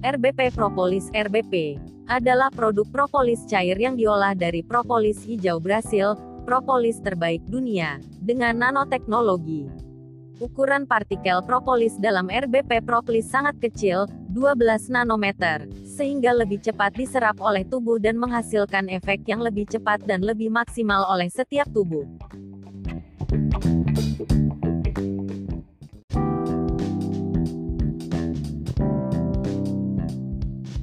RBP Propolis RBP adalah produk propolis cair yang diolah dari propolis hijau Brasil, propolis terbaik dunia, dengan nanoteknologi. Ukuran partikel propolis dalam RBP Propolis sangat kecil, 12 nanometer, sehingga lebih cepat diserap oleh tubuh dan menghasilkan efek yang lebih cepat dan lebih maksimal oleh setiap tubuh.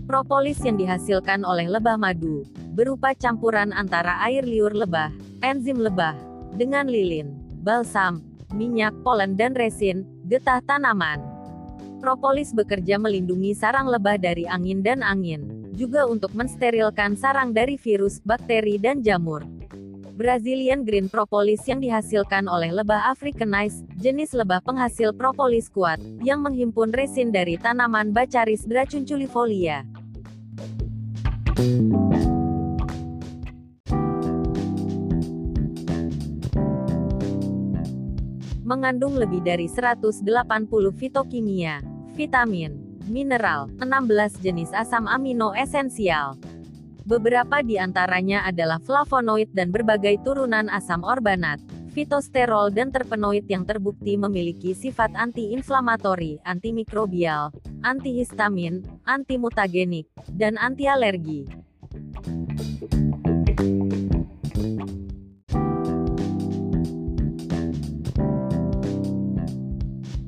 Propolis yang dihasilkan oleh lebah madu, berupa campuran antara air liur lebah, enzim lebah, dengan lilin, balsam, minyak, polen dan resin, getah tanaman. Propolis bekerja melindungi sarang lebah dari angin dan angin, juga untuk mensterilkan sarang dari virus, bakteri dan jamur. Brazilian Green Propolis yang dihasilkan oleh lebah Africanized, jenis lebah penghasil propolis kuat, yang menghimpun resin dari tanaman Bacaris dracunculifolia. mengandung lebih dari 180 fitokimia, vitamin, mineral, 16 jenis asam amino esensial. Beberapa di antaranya adalah flavonoid dan berbagai turunan asam orbanat, fitosterol dan terpenoid yang terbukti memiliki sifat anti-inflamatori, antimikrobial, antihistamin, antimutagenik, dan anti-alergi.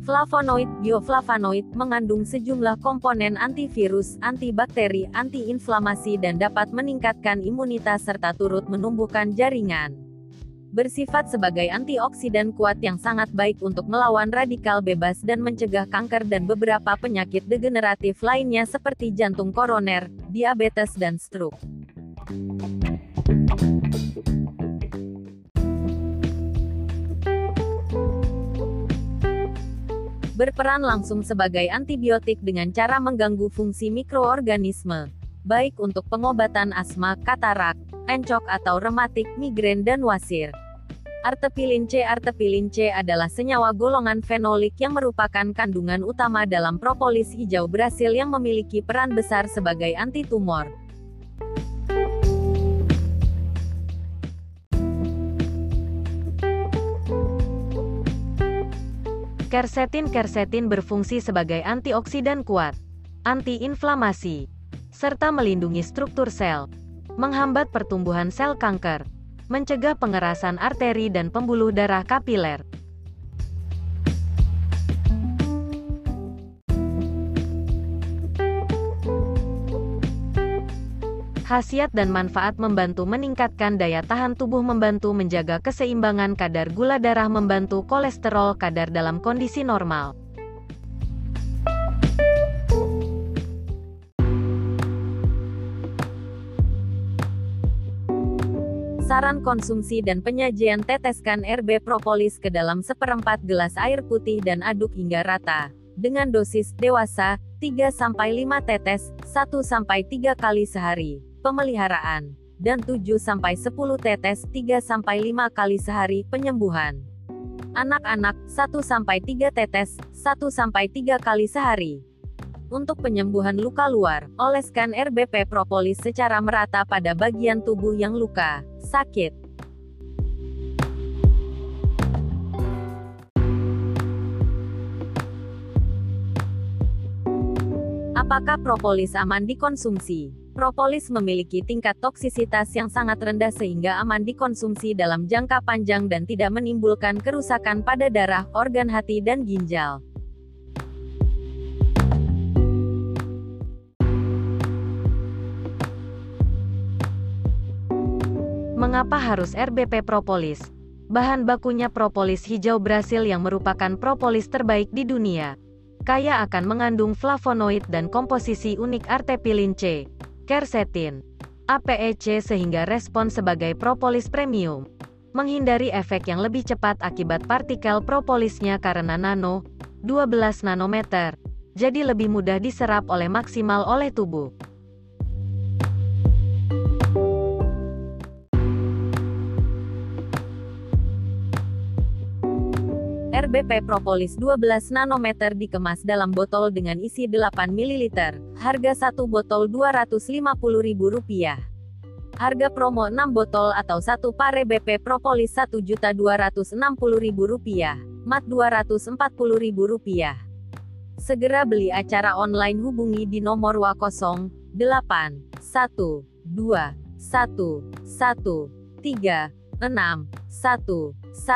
Flavonoid, bioflavonoid, mengandung sejumlah komponen antivirus, antibakteri, antiinflamasi dan dapat meningkatkan imunitas serta turut menumbuhkan jaringan. Bersifat sebagai antioksidan kuat yang sangat baik untuk melawan radikal bebas dan mencegah kanker dan beberapa penyakit degeneratif lainnya seperti jantung koroner, diabetes dan stroke. Berperan langsung sebagai antibiotik dengan cara mengganggu fungsi mikroorganisme, baik untuk pengobatan asma, katarak, encok atau rematik, migrain dan wasir. Artepilin C Artepilin C adalah senyawa golongan fenolik yang merupakan kandungan utama dalam propolis hijau Brasil yang memiliki peran besar sebagai anti tumor. Kersetin-kersetin berfungsi sebagai antioksidan kuat, antiinflamasi, serta melindungi struktur sel, menghambat pertumbuhan sel kanker, mencegah pengerasan arteri dan pembuluh darah kapiler. Khasiat dan manfaat membantu meningkatkan daya tahan tubuh membantu menjaga keseimbangan kadar gula darah membantu kolesterol kadar dalam kondisi normal. Saran konsumsi dan penyajian teteskan RB propolis ke dalam seperempat gelas air putih dan aduk hingga rata. Dengan dosis dewasa, 3-5 tetes, 1-3 kali sehari pemeliharaan, dan 7-10 tetes 3-5 kali sehari penyembuhan. Anak-anak 1-3 tetes 1-3 kali sehari. Untuk penyembuhan luka luar, oleskan RBP propolis secara merata pada bagian tubuh yang luka, sakit. Apakah propolis aman dikonsumsi? Propolis memiliki tingkat toksisitas yang sangat rendah sehingga aman dikonsumsi dalam jangka panjang dan tidak menimbulkan kerusakan pada darah, organ hati dan ginjal. Mengapa harus RBP propolis? Bahan bakunya propolis hijau Brasil yang merupakan propolis terbaik di dunia. Kaya akan mengandung flavonoid dan komposisi unik artepilin C quercetin, APEC sehingga respon sebagai propolis premium. Menghindari efek yang lebih cepat akibat partikel propolisnya karena nano, 12 nanometer, jadi lebih mudah diserap oleh maksimal oleh tubuh. RBP Propolis 12 nanometer dikemas dalam botol dengan isi 8 ml. Harga satu botol Rp250.000. Harga promo 6 botol atau satu pare BP Propolis Rp1.260.000. Mat Rp240.000. Segera beli acara online hubungi di nomor wa 08 1 2 1 1 3 6 1 1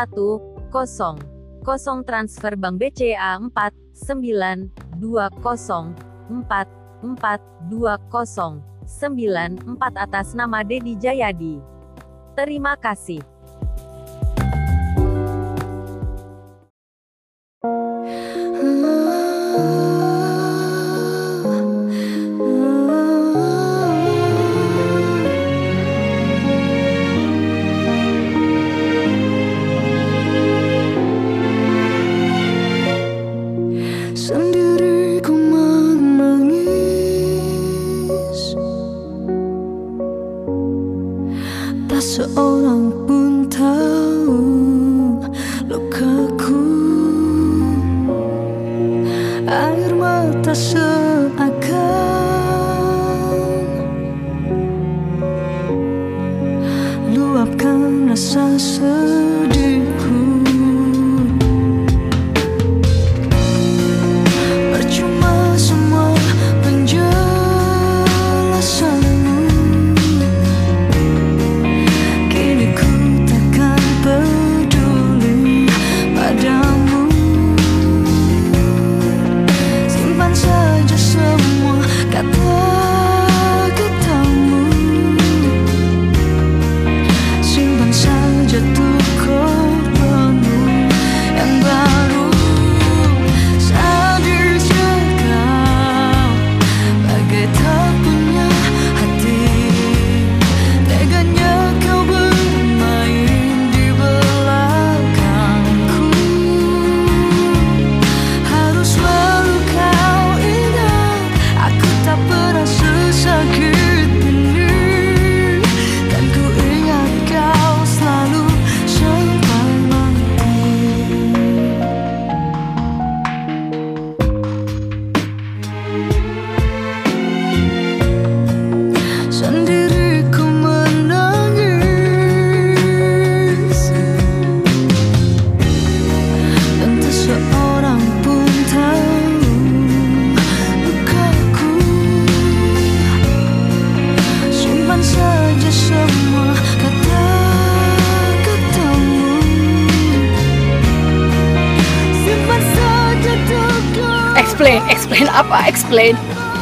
0 0 transfer Bank BCA 4 9 2 0 4 4 2 0 9 4 atas nama Dedi Jayadi. Terima kasih.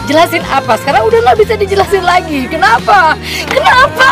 Jelasin apa? Sekarang udah nggak bisa dijelasin lagi. Kenapa? Kenapa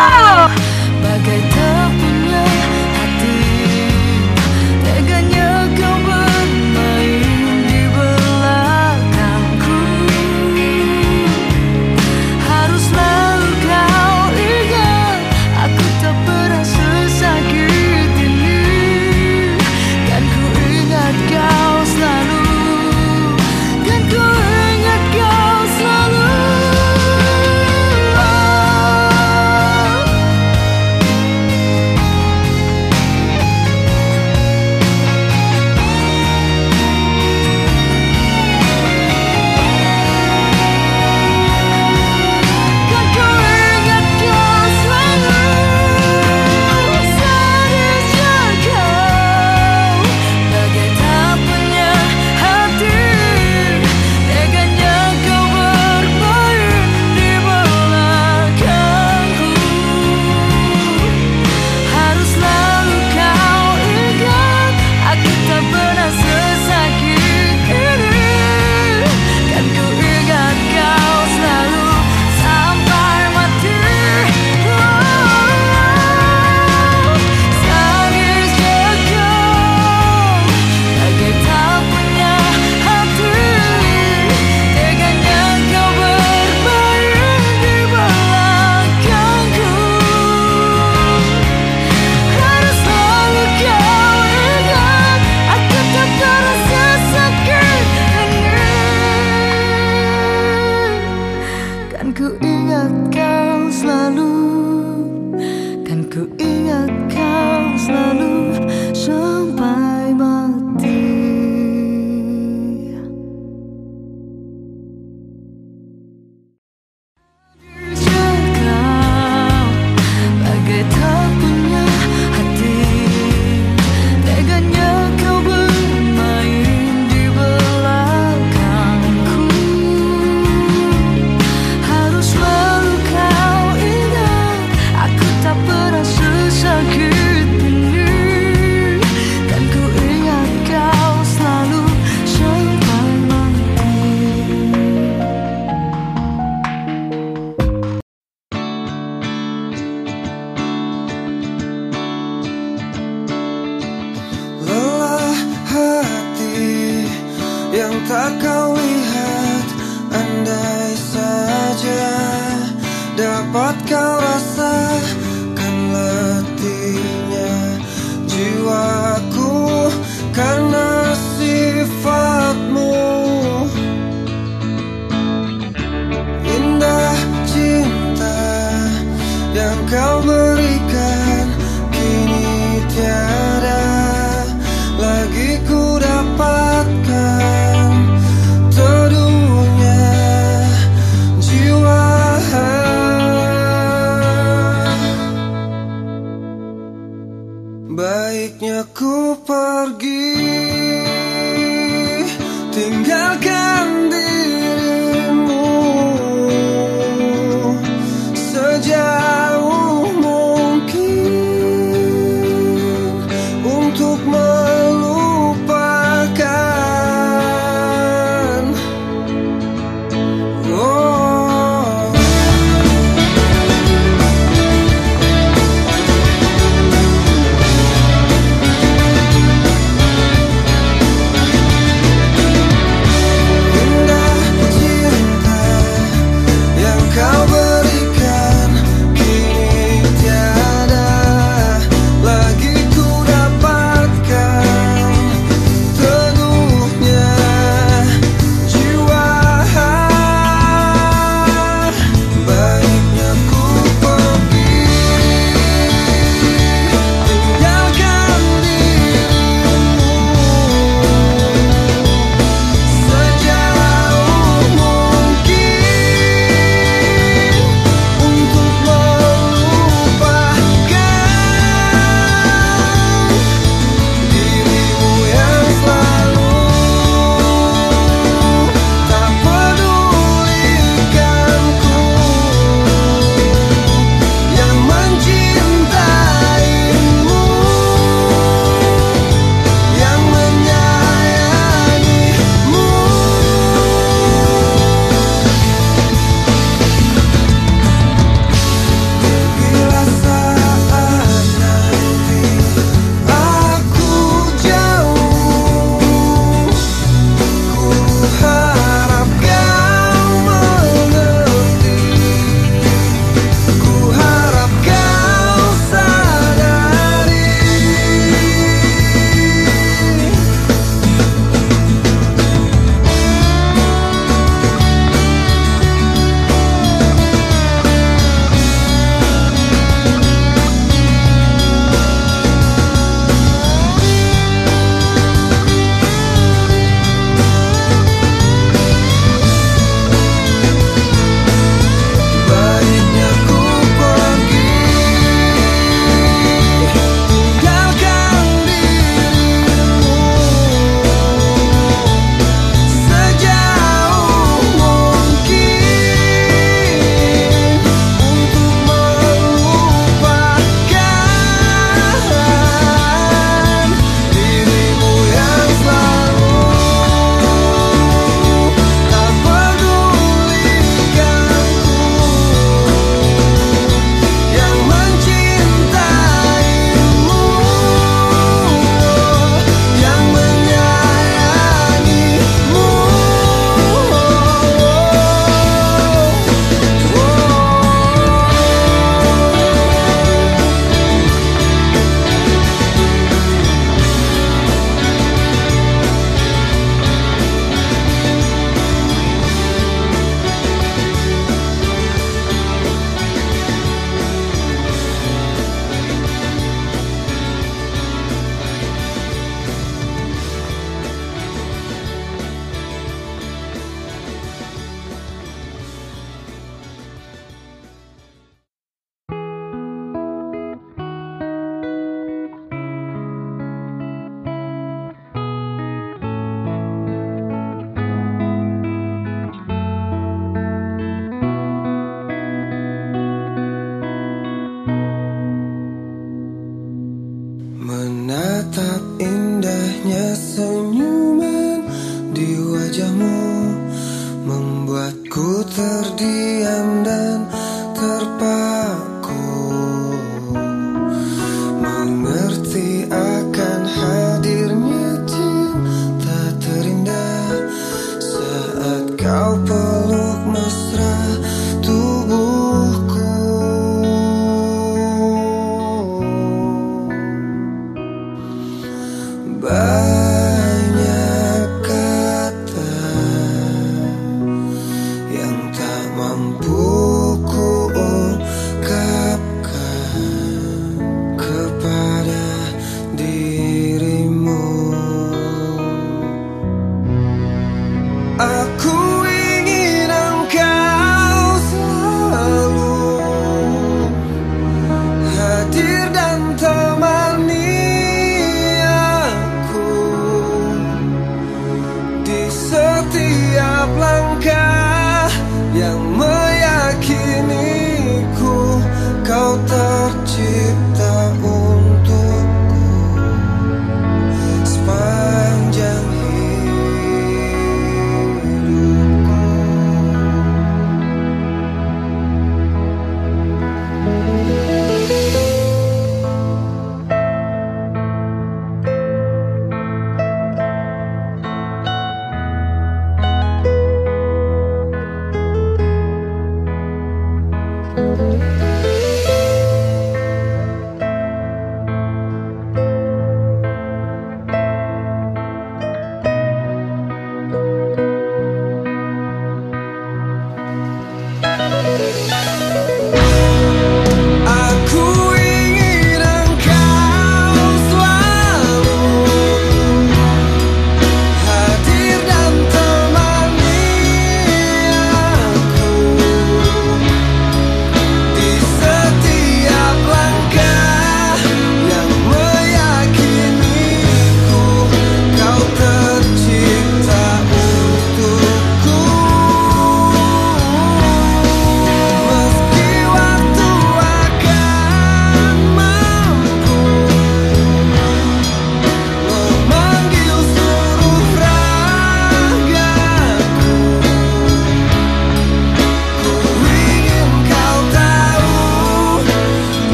Coba kau lihat? Andai saja Dapat kau rasakan letihnya Jiwaku karena sifatmu. Indah cinta yang kau beri